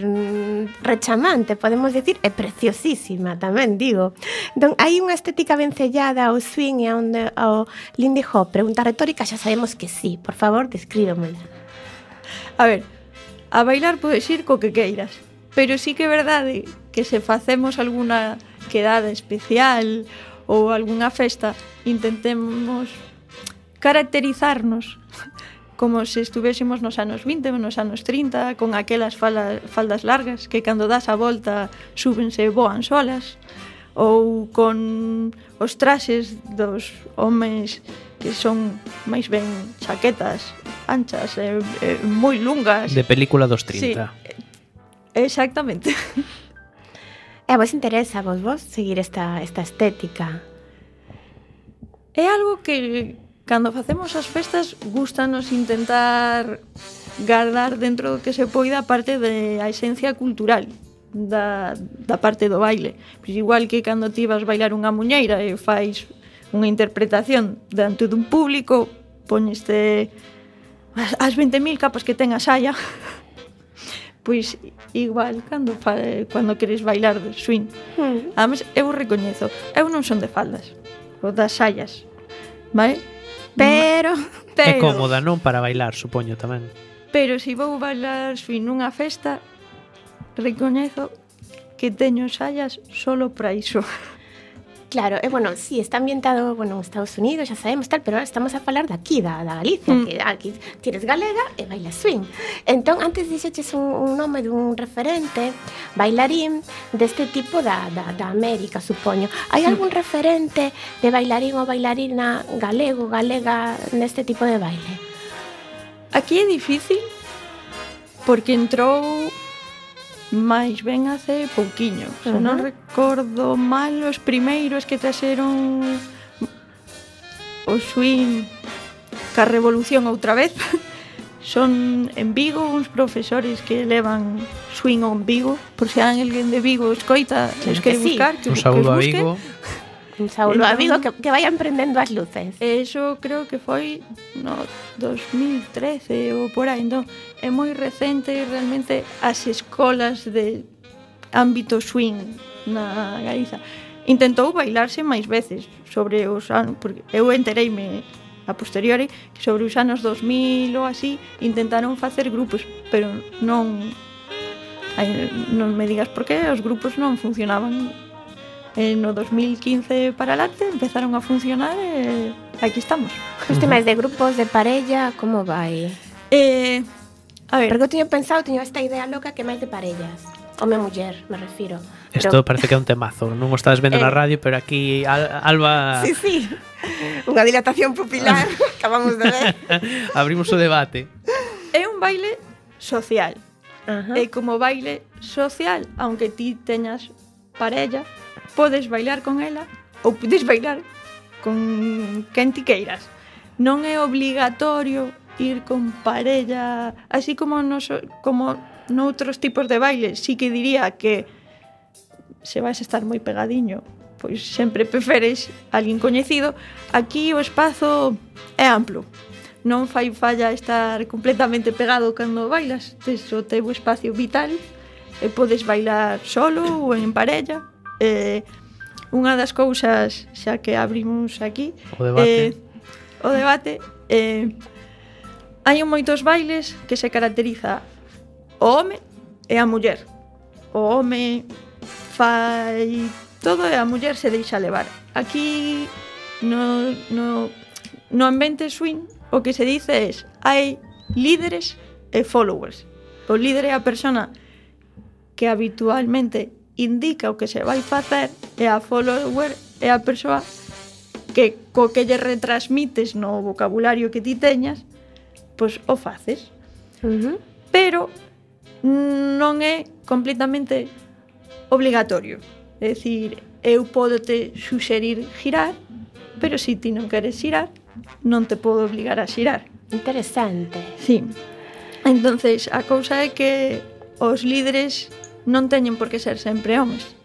rechamante, podemos decir, e preciosísima tamén, digo. Entón, hai unha estética vencellada ao swing e ao, ao lindy hop. Pregunta retórica, xa sabemos que sí. Por favor, descríbemela. A ver, a bailar podes ir co que queiras, pero sí que é verdade que se facemos alguna quedada especial ou algunha festa, intentemos caracterizarnos como se estuvésemos nos anos 20 ou nos anos 30, con aquelas fala, faldas largas que cando das a volta súbense voan solas, ou con os traxes dos homens que son máis ben chaquetas anchas e, e moi lungas. De película dos 30. Sí, exactamente. Eh, e vos interesa vos vos seguir esta, esta estética? É algo que cando facemos as festas gustanos intentar guardar dentro do que se poida a parte da esencia cultural da, da parte do baile. Pois igual que cando ti vas bailar unha muñeira e fais unha interpretación diante dun público, poñeste as 20.000 capas que ten a saia, pois igual cando fa, cando queres bailar de swing. Mm. Además, eu recoñezo, eu non son de faldas, ou das xallas. Vai? Pero, pero É cómoda non para bailar, supoño tamén. Pero se si vou bailar swing nunha festa, recoñezo que teño xallas solo para iso. Claro, e eh, bueno, sí, está ambientado, bueno, en Estados Unidos, xa sabemos tal, pero estamos a falar daqui, da, da Galicia, mm. que aquí tires galega e bailas swing. Entón, antes dixeches un, un nome dun referente bailarín deste tipo da, da, da América, supoño. Hai algún mm. referente de bailarín ou bailarina galego, galega, neste tipo de baile? Aquí é difícil porque entrou máis ben hace pouquiño. Se uh -huh. non recordo mal, os primeiros que traxeron o swing ca revolución outra vez son en Vigo uns profesores que levan swing on Vigo por se alguén de Vigo escoita claro que, que sí. buscar que, un saúdo a Vigo un saúdo a Vigo que, que vayan prendendo as luces eso creo que foi no 2013 ou por aí entón é moi recente e realmente as escolas de ámbito swing na Galiza intentou bailarse máis veces sobre os anos, porque eu entereime a posteriori que sobre os anos 2000 ou así intentaron facer grupos, pero non non me digas por qué os grupos non funcionaban e no 2015 para adelante empezaron a funcionar e aquí estamos. Os temas de grupos, de parella, como vai? Eh, A ver, porque eu tiño pensado, tiño esta idea loca que máis de parellas. Home muller, me refiro. Isto pero... parece que é un temazo. Non o estás vendo eh... na radio, pero aquí Al Alba... Sí, sí. Unha dilatación pupilar. Acabamos de ver. Abrimos o debate. É un baile social. Ajá. E como baile social, aunque ti teñas parella, podes bailar con ela ou podes bailar con quen ti queiras. Non é obligatorio ir con parella, así como nos, como noutros tipos de baile, sí que diría que se vais a estar moi pegadiño, pois sempre preferes alguén coñecido, aquí o espazo é amplo. Non fai falla estar completamente pegado cando bailas, tes o teu espacio vital e podes bailar solo ou en parella. Eh, unha das cousas xa que abrimos aquí, o debate, eh, o debate eh, Hai moitos bailes que se caracteriza o home e a muller. O home fai todo e a muller se deixa levar. Aquí no, no, no ambiente swing o que se dice es hai líderes e followers. O líder é a persona que habitualmente indica o que se vai facer e a follower é a persoa que co que lle retransmites no vocabulario que ti teñas pois o faces. Uh. Pero non é completamente obligatorio. É dicir, eu podo te suxerir girar, pero se ti non queres girar, non te podo obligar a girar. Interesante. Sí. Entonces, a cousa é que os líderes non teñen por que ser sempre homes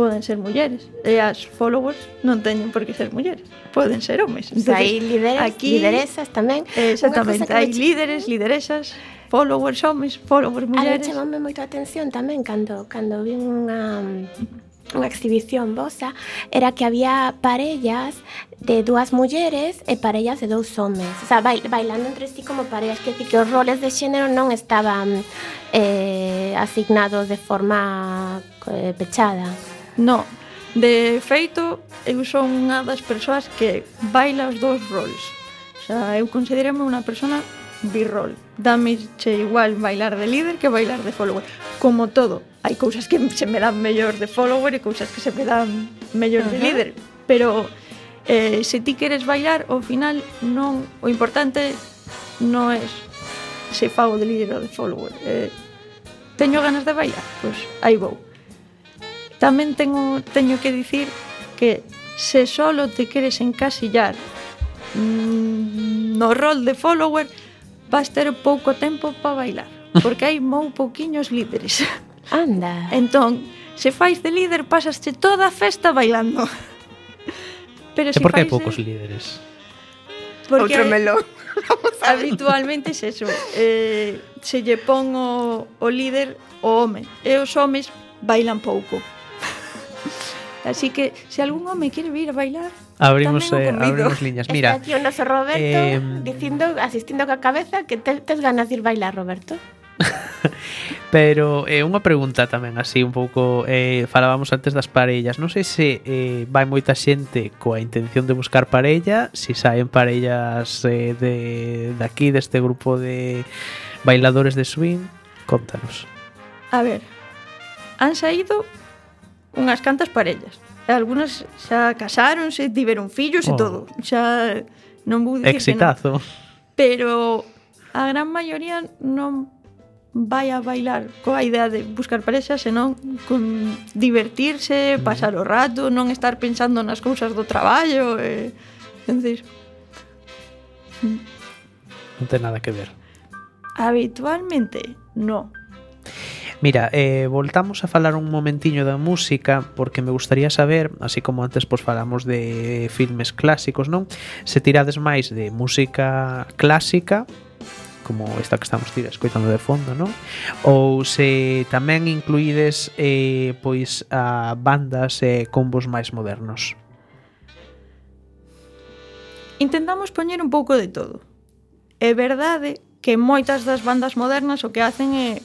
poden ser mulleres e as followers non teñen por que ser mulleres, poden ser homes. Entonces, hai líderes, aquí, lideresas tamén. Exactamente, hai che... líderes, lideresas, followers homes, followers ah, mulleres. A chamame moito a atención tamén cando cando vi unha unha exhibición vosa era que había parellas de dúas mulleres e parellas de dous homes o sea, bailando entre sí como parellas que decir que os roles de xénero non estaban eh, asignados de forma eh, pechada No, de feito, eu son unha das persoas que baila os dous roles. O sea, eu considerame unha persona birrol. Dame che igual bailar de líder que bailar de follower. Como todo, hai cousas que se me dan mellor de follower e cousas que se me dan mellor de líder. Pero eh, se ti queres bailar, ao final non o importante non é se fago de líder ou de follower. Eh, teño ganas de bailar, pois pues, aí vou. Tamén tengo, teño que dicir que se solo te queres encasillar mmm, no rol de follower vas ter pouco tempo para bailar porque hai mou pouquiños líderes. Anda. Entón, se fais de líder pasaste toda a festa bailando. Pero se e por que hai poucos de... líderes? porque outro melón. habitualmente é eso eh, se lle pon o, o líder o home e os homes bailan pouco. Así que se algún home quere vir a bailar, abrimos eh, abrimos liñas. Mira, está aquí o noso Roberto eh, dicindo, asistindo ca cabeza que te, tes ganas de ir bailar, Roberto. Pero é eh, unha pregunta tamén así un pouco eh, falábamos antes das parellas. Non sei se eh, vai moita xente coa intención de buscar parella, se saen parellas eh, de de aquí deste grupo de bailadores de swing, contanos. A ver, han saído unhas cantas parellas. E algunhas xa casáronse, tiveron fillos oh. e todo. Xa non vou dicir Exitazo. Que non. Pero a gran maioría non vai a bailar coa idea de buscar parexa, senón con divertirse, mm. pasar o rato, non estar pensando nas cousas do traballo, e, entonces, mm. non ten nada que ver. Habitualmente, no. Mira, eh, voltamos a falar un momentiño da música porque me gustaría saber, así como antes pois falamos de filmes clásicos, non? Se tirades máis de música clásica como esta que estamos tira escoitando de fondo, non? Ou se tamén incluídes eh, pois a bandas e eh, combos máis modernos. Intentamos poñer un pouco de todo. É verdade que moitas das bandas modernas o que hacen é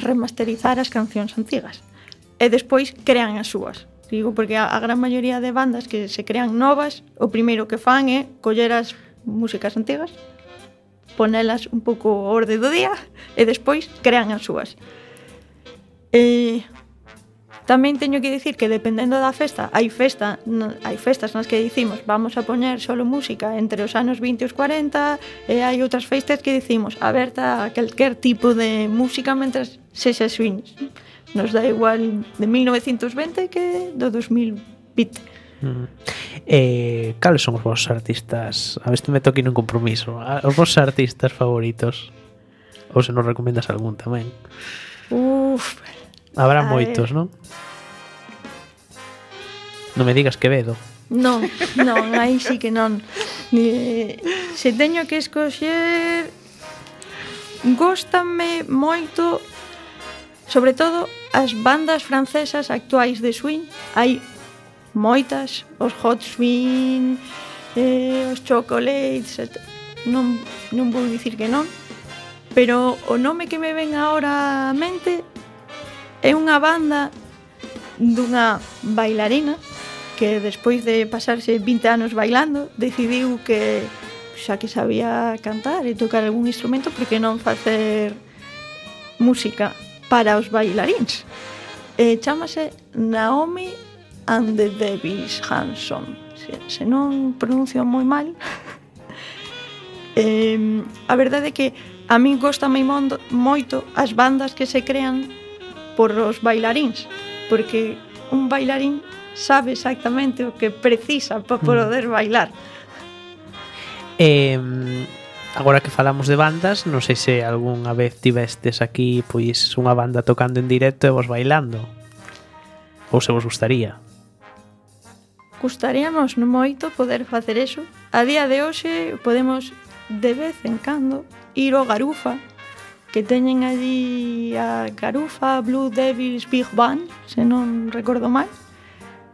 remasterizar as cancións antigas e despois crean as súas. Digo, porque a, a gran maioría de bandas que se crean novas, o primeiro que fan é coller as músicas antigas, ponelas un pouco ao orde do día e despois crean as súas. E Tamén teño que dicir que dependendo da festa, hai festa, hai festas nas que dicimos vamos a poñer solo música entre os anos 20 e os 40 e hai outras festas que dicimos aberta a calquer tipo de música mentras sexa xuiños. Nos dá igual de 1920 que do 2020. Mm. Eh, cales son os vosos artistas? A ver se me toqui nun compromiso. Os vosos artistas favoritos? Ou se nos recomendas algún tamén? Uf, Habrá moitos, non? Non me digas Quevedo. Non, non, aí sí que non. Eh, se teño que escoxer Góstame moito Sobre todo, as bandas francesas actuais de swing hai moitas, os Hot Swing, eh, os Chocolates, non, non vou dicir que non, pero o nome que me ven agora a mente é unha banda dunha bailarina que despois de pasarse 20 anos bailando decidiu que xa que sabía cantar e tocar algún instrumento porque non facer música para os bailaríns. E chamase Naomi and the Devils Hanson. Se, se non pronuncio moi mal. eh, a verdade é que a min gosta moi moito as bandas que se crean por os bailaríns, porque un bailarín sabe exactamente o que precisa para hmm. poder bailar. Eh, agora que falamos de bandas, non sei se algunha vez tivestes aquí pois unha banda tocando en directo e vos bailando. Ou se vos gustaría. Gustaríamos non moito poder facer eso. A día de hoxe podemos de vez en cando ir ao Garufa, que teñen allí a Garufa, Blue Devils, Big Band, se non recordo mal.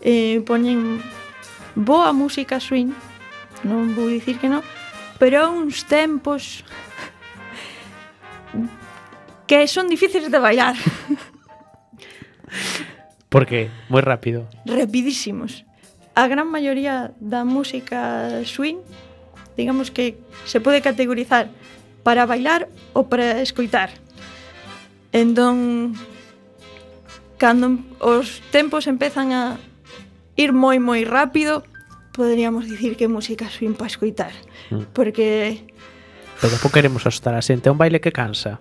Eh, poñen boa música swing, non vou dicir que non, pero uns tempos que son difíciles de bailar. Porque? Moi rápido. Rapidísimos. A gran maioría da música swing, digamos que se pode categorizar para bailar ou para escoitar. Entón, cando os tempos empezan a ir moi moi rápido, poderíamos dicir que música swing para escoitar, mm. porque pero tampouco queremos asustar a xente, é un baile que cansa.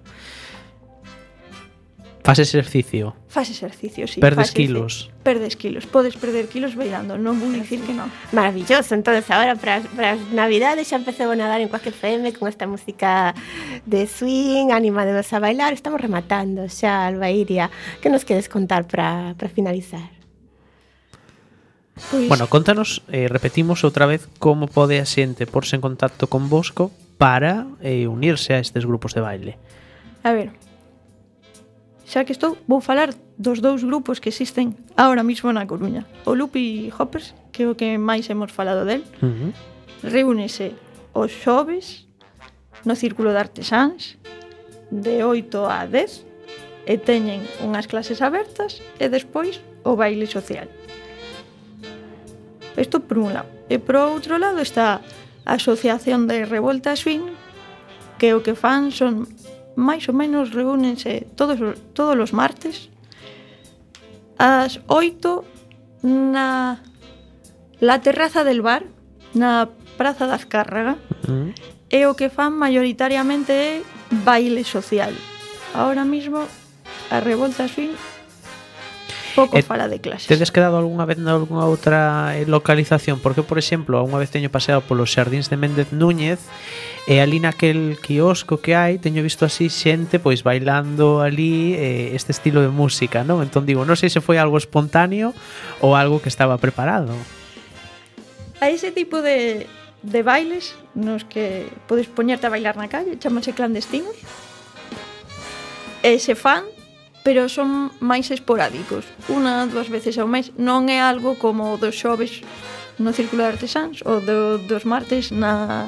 Fas exercicio. Fas exercicio, sí. Perdes fas kilos. Perdes kilos. Podes perder kilos bailando. Non vou dicir que non. Maravilloso. entonces agora para, para as navidades xa empecé a nadar en Cuac FM con esta música de swing, animados a bailar. Estamos rematando xa, Alba Iria. Que nos queres contar para, para finalizar? Pois... Bueno, contanos, eh, repetimos outra vez como pode a xente porse en contacto con Bosco para eh, unirse a estes grupos de baile. A ver, xa que estou, vou falar dos dous grupos que existen ahora mismo na Coruña. O Lupi Hoppers, que é o que máis hemos falado del, uh -huh. reúnese os xoves no Círculo de Artesáns de 8 a 10 e teñen unhas clases abertas e despois o baile social. Isto por un lado. E por outro lado está a Asociación de Revolta Swing, que o que fan son máis ou menos reúnense todos, todos os martes ás 8 na la terraza del bar na Praza das Azcárraga uh -huh. e o que fan maioritariamente é baile social. Ahora mismo a Revolta Swing Pouco e, eh, fala de clases. Tedes quedado algunha vez nalgúna outra eh, localización? Porque, por exemplo, unha vez teño paseado polos xardins de Méndez Núñez E ali naquel quiosco que hai Teño visto así xente pois bailando ali eh, este estilo de música non Entón digo, non sei se foi algo espontáneo Ou algo que estaba preparado A ese tipo de, de bailes Nos que podes poñerte a bailar na calle Chámanse clandestinos E se fan pero son máis esporádicos, unha, dúas veces ao mes, non é algo como o dos xoves no Círculo de Artesáns ou do, dos martes na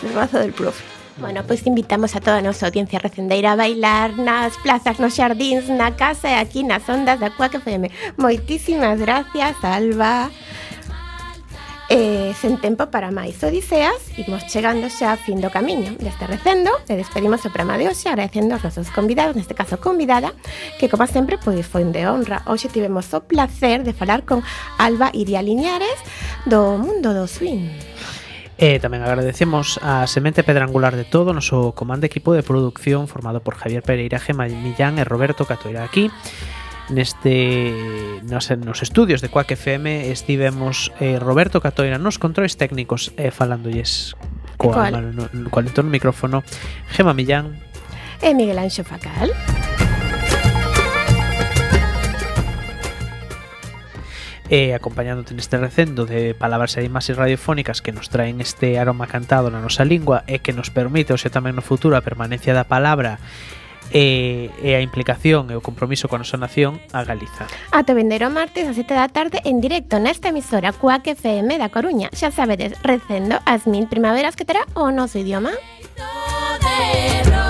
terraza del profe. Bueno, pois pues invitamos a toda a nosa audiencia recendeira a bailar nas plazas, nos xardíns, na casa e aquí nas ondas da Cuac FM. Moitísimas gracias, Alba eh, sen tempo para máis odiseas, imos chegando xa a fin do camiño. Deste recendo, e despedimos o programa de hoxe agradecendo aos nosos convidados, neste caso convidada, que como sempre pois foi un de honra. Hoxe tivemos o placer de falar con Alba Iria Liñares do mundo do swing. E tamén agradecemos a Semente Pedrangular de todo o noso comando equipo de produción formado por Javier Pereira, Gema Millán e Roberto Catoira aquí neste nos, nos estudios de Quack FM estivemos eh, Roberto Catoira nos controles técnicos eh, falándolles coa, Cual? no, coa no, no micrófono Gema Millán e Miguel Anxo Facal. e acompañándote neste recendo de palabras e imaxes radiofónicas que nos traen este aroma cantado na nosa lingua e que nos permite, ou xa tamén no futuro, a permanencia da palabra e, e a implicación e o compromiso coa nosa nación a Galiza. Ate vendero martes a 7 da tarde en directo nesta emisora Cuac FM da Coruña. Xa sabedes, recendo as mil primaveras que terá o noso idioma. De